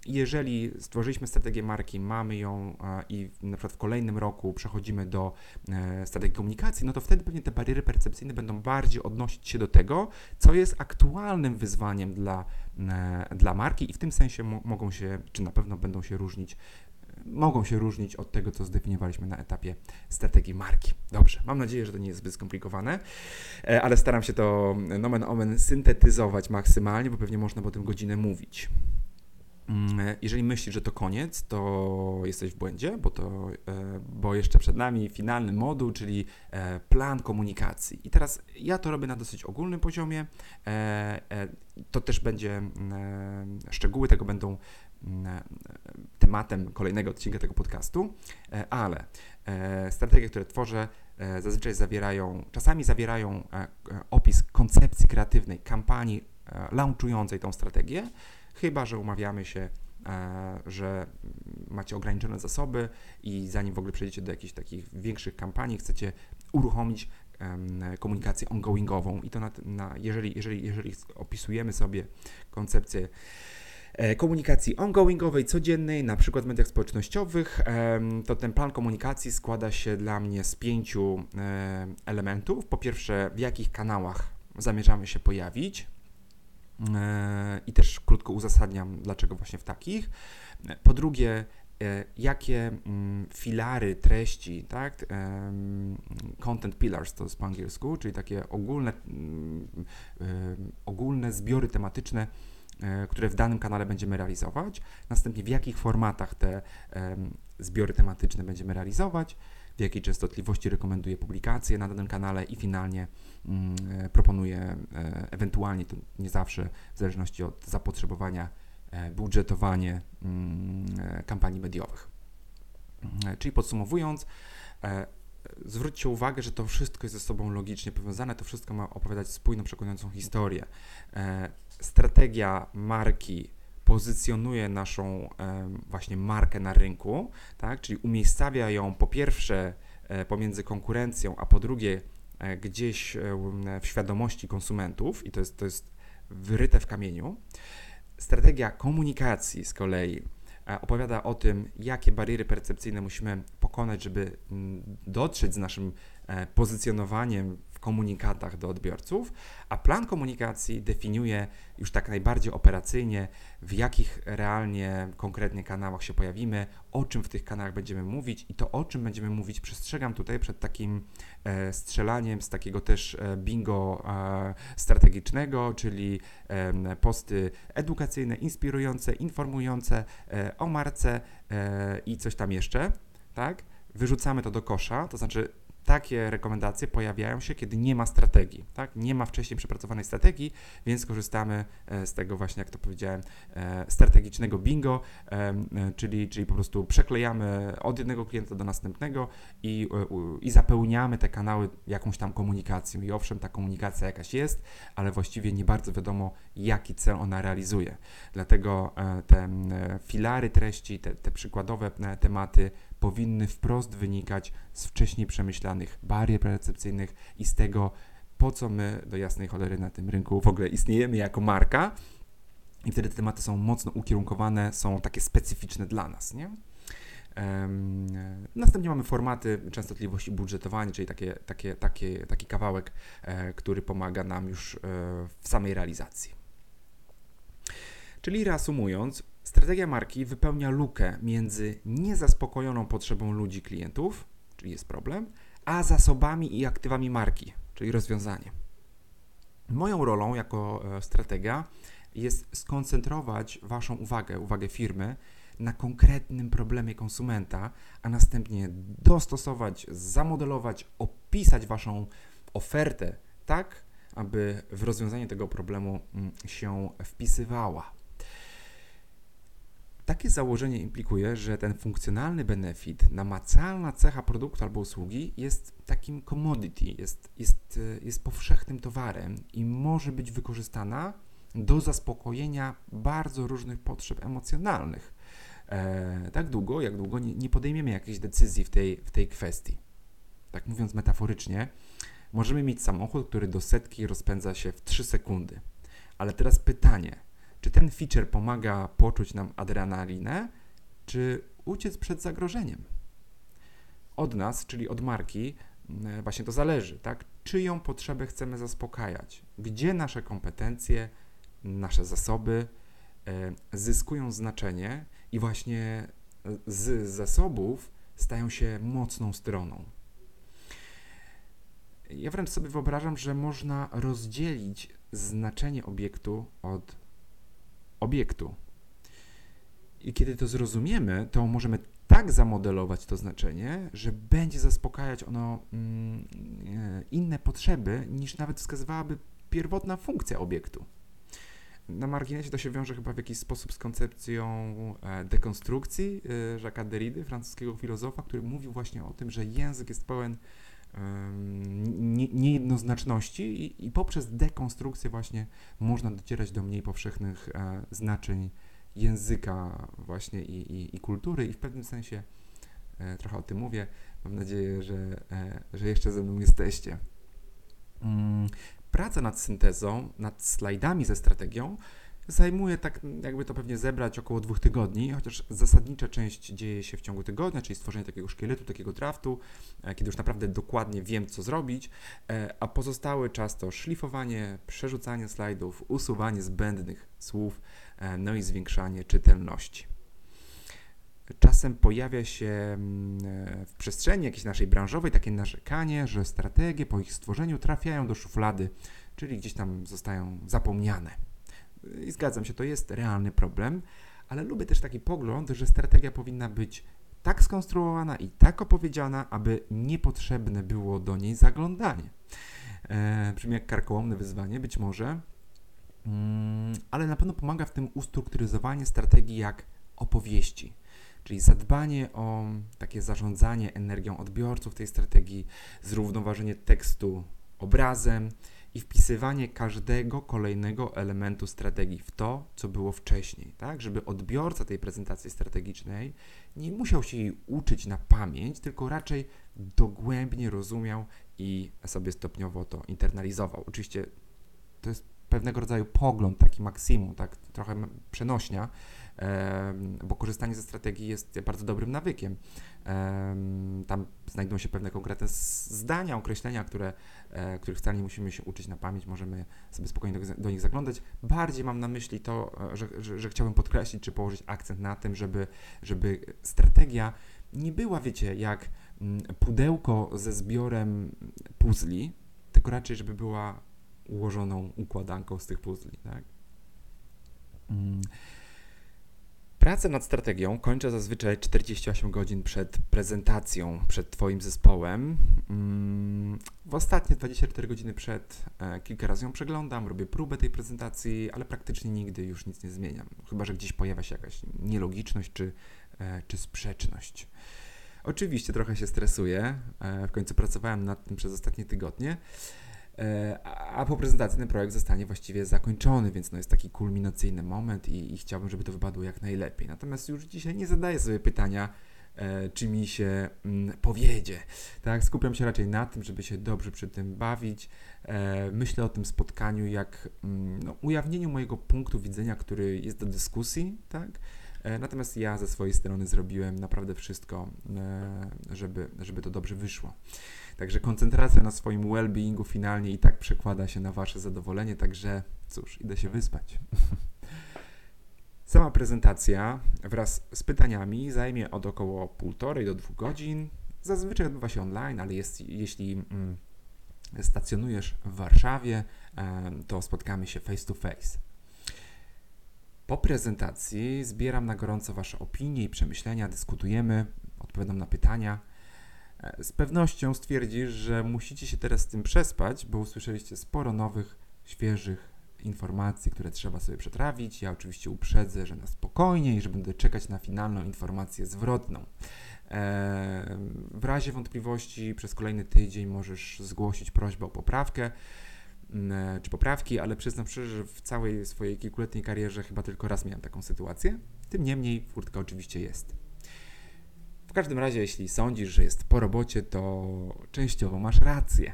Jeżeli stworzyliśmy strategię marki, mamy ją i na przykład w kolejnym roku przechodzimy do e, strategii komunikacji, no to wtedy pewnie te bariery percepcyjne będą bardziej odnosić się do tego, co jest aktualnym wyzwaniem dla, e, dla marki i w tym sensie mogą się, czy na pewno będą się różnić mogą się różnić od tego, co zdefiniowaliśmy na etapie strategii marki. Dobrze, mam nadzieję, że to nie jest zbyt skomplikowane, e, ale staram się to nomen omen syntetyzować maksymalnie, bo pewnie można po tym godzinę mówić. Mm, jeżeli myślisz, że to koniec, to jesteś w błędzie, bo, to, e, bo jeszcze przed nami finalny moduł, czyli e, plan komunikacji. I teraz ja to robię na dosyć ogólnym poziomie. To też będzie, mm, szczegóły tego będą mm, tematem kolejnego odcinka tego podcastu, ale strategie, które tworzę, zazwyczaj zawierają, czasami zawierają opis koncepcji kreatywnej, kampanii launchującej tą strategię, chyba że umawiamy się, e, że macie ograniczone zasoby i zanim w ogóle przejdziecie do jakichś takich większych kampanii, chcecie uruchomić komunikację ongoingową i to na, na, jeżeli, jeżeli, jeżeli opisujemy sobie koncepcję e, komunikacji ongoingowej, codziennej, na przykład w mediach społecznościowych, to ten plan komunikacji składa się dla mnie z pięciu elementów. Po pierwsze, w jakich kanałach zamierzamy się pojawić, E, i też krótko uzasadniam, dlaczego właśnie w takich. Po drugie, e, jakie mm, filary treści, tak, content pillars to jest po angielsku, czyli takie ogólne, mm, ogólne zbiory tematyczne, e, które w danym kanale będziemy realizować, następnie w jakich formatach te zbiory tematyczne będziemy realizować, w jakiej częstotliwości rekomenduję publikacje na danym kanale i finalnie mm, e, proponuję e, ewentualnie, to nie zawsze, w zależności od zapotrzebowania, e, budżetowanie mm, kampanii mediowych. Czyli podsumowując, zwróćcie uwagę, że to wszystko jest ze sobą logicznie powiązane, to wszystko ma opowiadać spójną, przekonującą historię. Strategia marki pozycjonuje naszą właśnie markę na rynku, tak? czyli umiejscawia ją po pierwsze e, pomiędzy konkurencją, a po drugie e, gdzieś e, w świadomości konsumentów i to jest, to jest wyryte w kamieniu. Strategia komunikacji z kolei opowiada o tym, jakie bariery percepcyjne musimy pokonać, żeby mm, dotrzeć z naszym pozycjonowaniem komunikatach do odbiorców, a plan komunikacji definiuje już tak najbardziej operacyjnie, w jakich realnie, konkretnie kanałach się pojawimy, o czym w tych kanałach będziemy mówić i to, o czym będziemy mówić, przestrzegam tutaj przed takim e, strzelaniem z takiego też e, bingo e, strategicznego, czyli e, posty edukacyjne, inspirujące, informujące e, o marce e, i coś tam jeszcze, tak? Wyrzucamy to do kosza, to znaczy takie rekomendacje pojawiają się, kiedy nie ma strategii, tak? Nie ma wcześniej przepracowanej strategii, więc korzystamy e, z tego właśnie, jak to powiedziałem, e, strategicznego bingo, e, czyli, czyli po prostu przeklejamy od jednego klienta do następnego i, i zapełniamy te kanały jakąś tam komunikacją. I owszem, ta komunikacja jakaś jest, ale właściwie nie bardzo wiadomo, jaki cel ona realizuje. Dlatego te filary treści, te, te przykładowe tematy powinny wprost wynikać z wcześniej przemyślanych barier percepcyjnych i z tego, po co my do jasnej cholery na tym rynku w ogóle istniejemy jako marka. I wtedy te tematy są mocno ukierunkowane, są takie specyficzne dla nas, nie? Następnie mamy formaty częstotliwości budżetowania, czyli takie, takie, takie, taki kawałek, e, który pomaga nam już e, w samej realizacji. Czyli reasumując, strategia marki wypełnia lukę między niezaspokojoną potrzebą ludzi, klientów, czyli jest problem, a zasobami i aktywami marki, czyli rozwiązanie. Moją rolą jako e, strategia jest skoncentrować Waszą uwagę, uwagę firmy na konkretnym problemie konsumenta, a następnie dostosować, zamodelować, opisać Waszą ofertę tak, aby w rozwiązanie tego problemu mm, się wpisywała. Takie założenie implikuje, że ten funkcjonalny benefit, namacalna cecha produktu albo usługi jest takim commodity, jest, jest, jest powszechnym towarem i może być wykorzystana do zaspokojenia bardzo różnych potrzeb emocjonalnych. E, tak długo, jak długo nie, nie podejmiemy jakiejś decyzji w tej, w tej kwestii. Tak mówiąc metaforycznie, możemy mieć samochód, który do setki rozpędza się w 3 sekundy. Ale teraz pytanie, czy ten feature pomaga poczuć nam adrenalinę, czy uciec przed zagrożeniem? Od nas, czyli od marki, e, właśnie to zależy, tak? Czyją potrzebę chcemy zaspokajać? Gdzie nasze kompetencje, nasze zasoby e, zyskują znaczenie i właśnie z zasobów stają się mocną stroną. Ja wręcz sobie wyobrażam, że można rozdzielić znaczenie obiektu od obiektu. I kiedy to zrozumiemy, to możemy tak zamodelować to znaczenie, że będzie zaspokajać ono mm, e, inne potrzeby, niż nawet wskazywałaby pierwotna funkcja obiektu. Na marginesie to się wiąże chyba w jakiś sposób z koncepcją e, dekonstrukcji e, Jacques'a Derrida, francuskiego filozofa, który mówił właśnie o tym, że język jest pełen niejednoznaczności i, i poprzez dekonstrukcję właśnie można docierać do mniej powszechnych e, znaczeń języka właśnie i, i, i, kultury i w pewnym sensie e, trochę o tym mówię. Mam nadzieję, że, e, że jeszcze ze mną jesteście. Mm, praca nad syntezą, nad slajdami ze strategią zajmuje tak, jakby to pewnie zebrać około dwóch tygodni, chociaż zasadnicza część dzieje się w ciągu tygodnia, czyli stworzenie takiego szkieletu, takiego draftu, e, kiedy już naprawdę dokładnie wiem, co zrobić, e, a pozostały czas to szlifowanie, przerzucanie slajdów, usuwanie zbędnych słów, e, no i zwiększanie czytelności. Czasem pojawia się mm, w przestrzeni jakiejś naszej branżowej takie narzekanie, że strategie po ich stworzeniu trafiają do szuflady, czyli gdzieś tam zostają zapomniane. I zgadzam się, to jest realny problem, ale lubię też taki pogląd, że strategia powinna być tak skonstruowana i tak opowiedziana, aby niepotrzebne było do niej zaglądanie. E, brzmi jak karkołomne wyzwanie, być może, mm, ale na pewno pomaga w tym ustrukturyzowanie strategii jak opowieści, czyli zadbanie o takie zarządzanie energią odbiorców tej strategii, zrównoważenie tekstu obrazem, i wpisywanie każdego kolejnego elementu strategii w to, co było wcześniej, tak? Żeby odbiorca tej prezentacji strategicznej nie musiał się jej uczyć na pamięć, tylko raczej dogłębnie rozumiał i sobie stopniowo to internalizował. Oczywiście to jest pewnego rodzaju pogląd, taki maksimum, tak trochę przenośnia, bo korzystanie ze strategii jest bardzo dobrym nawykiem. Tam znajdują się pewne konkretne zdania, określenia, które, e, których wcale nie musimy się uczyć na pamięć, możemy sobie spokojnie do, do nich zaglądać. Bardziej mam na myśli to, e, że, że, że chciałbym podkreślić, czy położyć akcent na tym, żeby, żeby strategia nie była, wiecie, jak mm, pudełko ze zbiorem puzli, tylko raczej, żeby była ułożoną układanką z tych puzli, tak? Mm. Pracę nad strategią kończę zazwyczaj 48 godzin przed prezentacją, przed Twoim zespołem. Mm, w ostatnie 24 godziny przed e, kilka razy ją przeglądam, robię próbę tej prezentacji, ale praktycznie nigdy już nic nie zmieniam. Chyba, że gdzieś pojawia się jakaś nielogiczność czy, e, czy sprzeczność. Oczywiście trochę się stresuję, e, w końcu pracowałem nad tym przez ostatnie tygodnie. E, a po prezentacji ten projekt zostanie właściwie zakończony, więc no jest taki kulminacyjny moment i, i chciałbym, żeby to wypadło jak najlepiej. Natomiast już dzisiaj nie zadaję sobie pytania, e, czy mi się mm, powiedzie. Tak, skupiam się raczej na tym, żeby się dobrze przy tym bawić. E, myślę o tym spotkaniu jak mm, no, ujawnieniu mojego punktu widzenia, który jest do dyskusji, tak? E, natomiast ja ze swojej strony zrobiłem naprawdę wszystko, e, żeby, żeby to dobrze wyszło. Także koncentracja na swoim well-beingu finalnie i tak przekłada się na Wasze zadowolenie, także cóż, idę się wyspać. Sama prezentacja wraz z pytaniami zajmie od około półtorej do dwóch godzin. Zazwyczaj odbywa się online, ale jest, jeśli mm, stacjonujesz w Warszawie, e, to spotkamy się face to face. Po prezentacji zbieram na gorąco Wasze opinie i przemyślenia, dyskutujemy, odpowiadam na pytania. E, z pewnością stwierdzisz, że musicie się teraz z tym przespać, bo usłyszeliście sporo nowych, świeżych informacji, które trzeba sobie przetrawić. Ja oczywiście uprzedzę, że na spokojnie i że będę czekać na finalną informację zwrotną. E, w razie wątpliwości przez kolejny tydzień możesz zgłosić prośbę o poprawkę. Mm, e, czy poprawki, ale przyznam szczerze, że w całej swojej kilkuletniej karierze chyba tylko raz miałem taką sytuację. Tym niemniej furtka oczywiście jest. W każdym razie, jeśli sądzisz, że jest po robocie, to częściowo masz rację.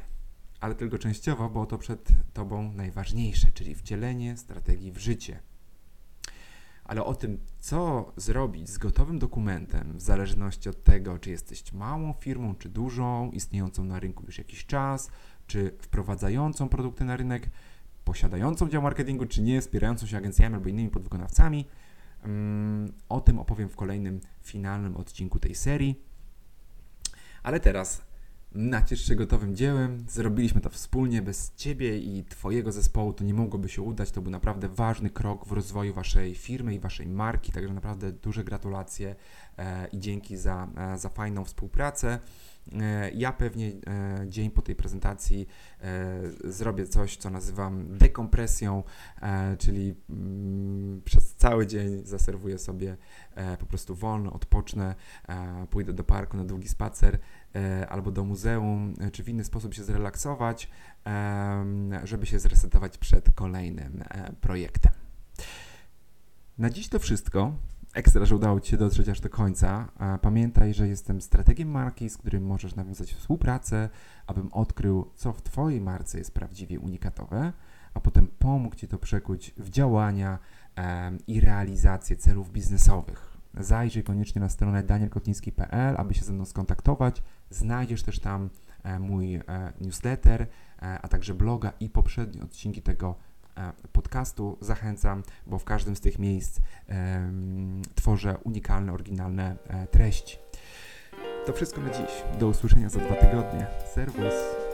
Ale tylko częściowo, bo to przed tobą najważniejsze, czyli wcielenie strategii w życie. Ale o tym, co zrobić z gotowym dokumentem, w zależności od tego, czy jesteś małą firmą, czy dużą, istniejącą na rynku już jakiś czas, czy wprowadzającą produkty na rynek, posiadającą dział marketingu, czy nie, wspierającą się agencjami albo innymi podwykonawcami. Mm, o tym opowiem w kolejnym, finalnym odcinku tej serii. Ale teraz naciesz się gotowym dziełem. Zrobiliśmy to wspólnie, bez Ciebie i Twojego zespołu to nie mogłoby się udać. To był naprawdę ważny krok w rozwoju Waszej firmy i Waszej marki, także naprawdę duże gratulacje i dzięki za, e, za fajną współpracę. E, ja pewnie e, dzień po tej prezentacji e, zrobię coś, co nazywam dekompresją, czyli mm, przez cały dzień zaserwuję sobie po prostu wolno, odpocznę, pójdę do parku na długi spacer albo do muzeum, czy w inny sposób się zrelaksować, żeby się zresetować przed kolejnym projektem. Na dziś to wszystko. Ekstra, że udało Ci się dotrzeć aż do końca. Pamiętaj, że jestem strategiem marki, z którym możesz nawiązać współpracę, abym odkrył, co w Twojej marce jest prawdziwie unikatowe, a potem pomógł Ci to przekuć w działania i realizację celów biznesowych. Zajrzyj koniecznie na stronę danielkotniski.pl, aby się ze mną skontaktować. Znajdziesz też tam e, mój e, newsletter, e, a także bloga i poprzednie odcinki tego podcastu zachęcam, bo w każdym z tych miejsc tworzę unikalne, oryginalne e, treści. To wszystko na dziś. Do usłyszenia za dwa tygodnie. Serwus.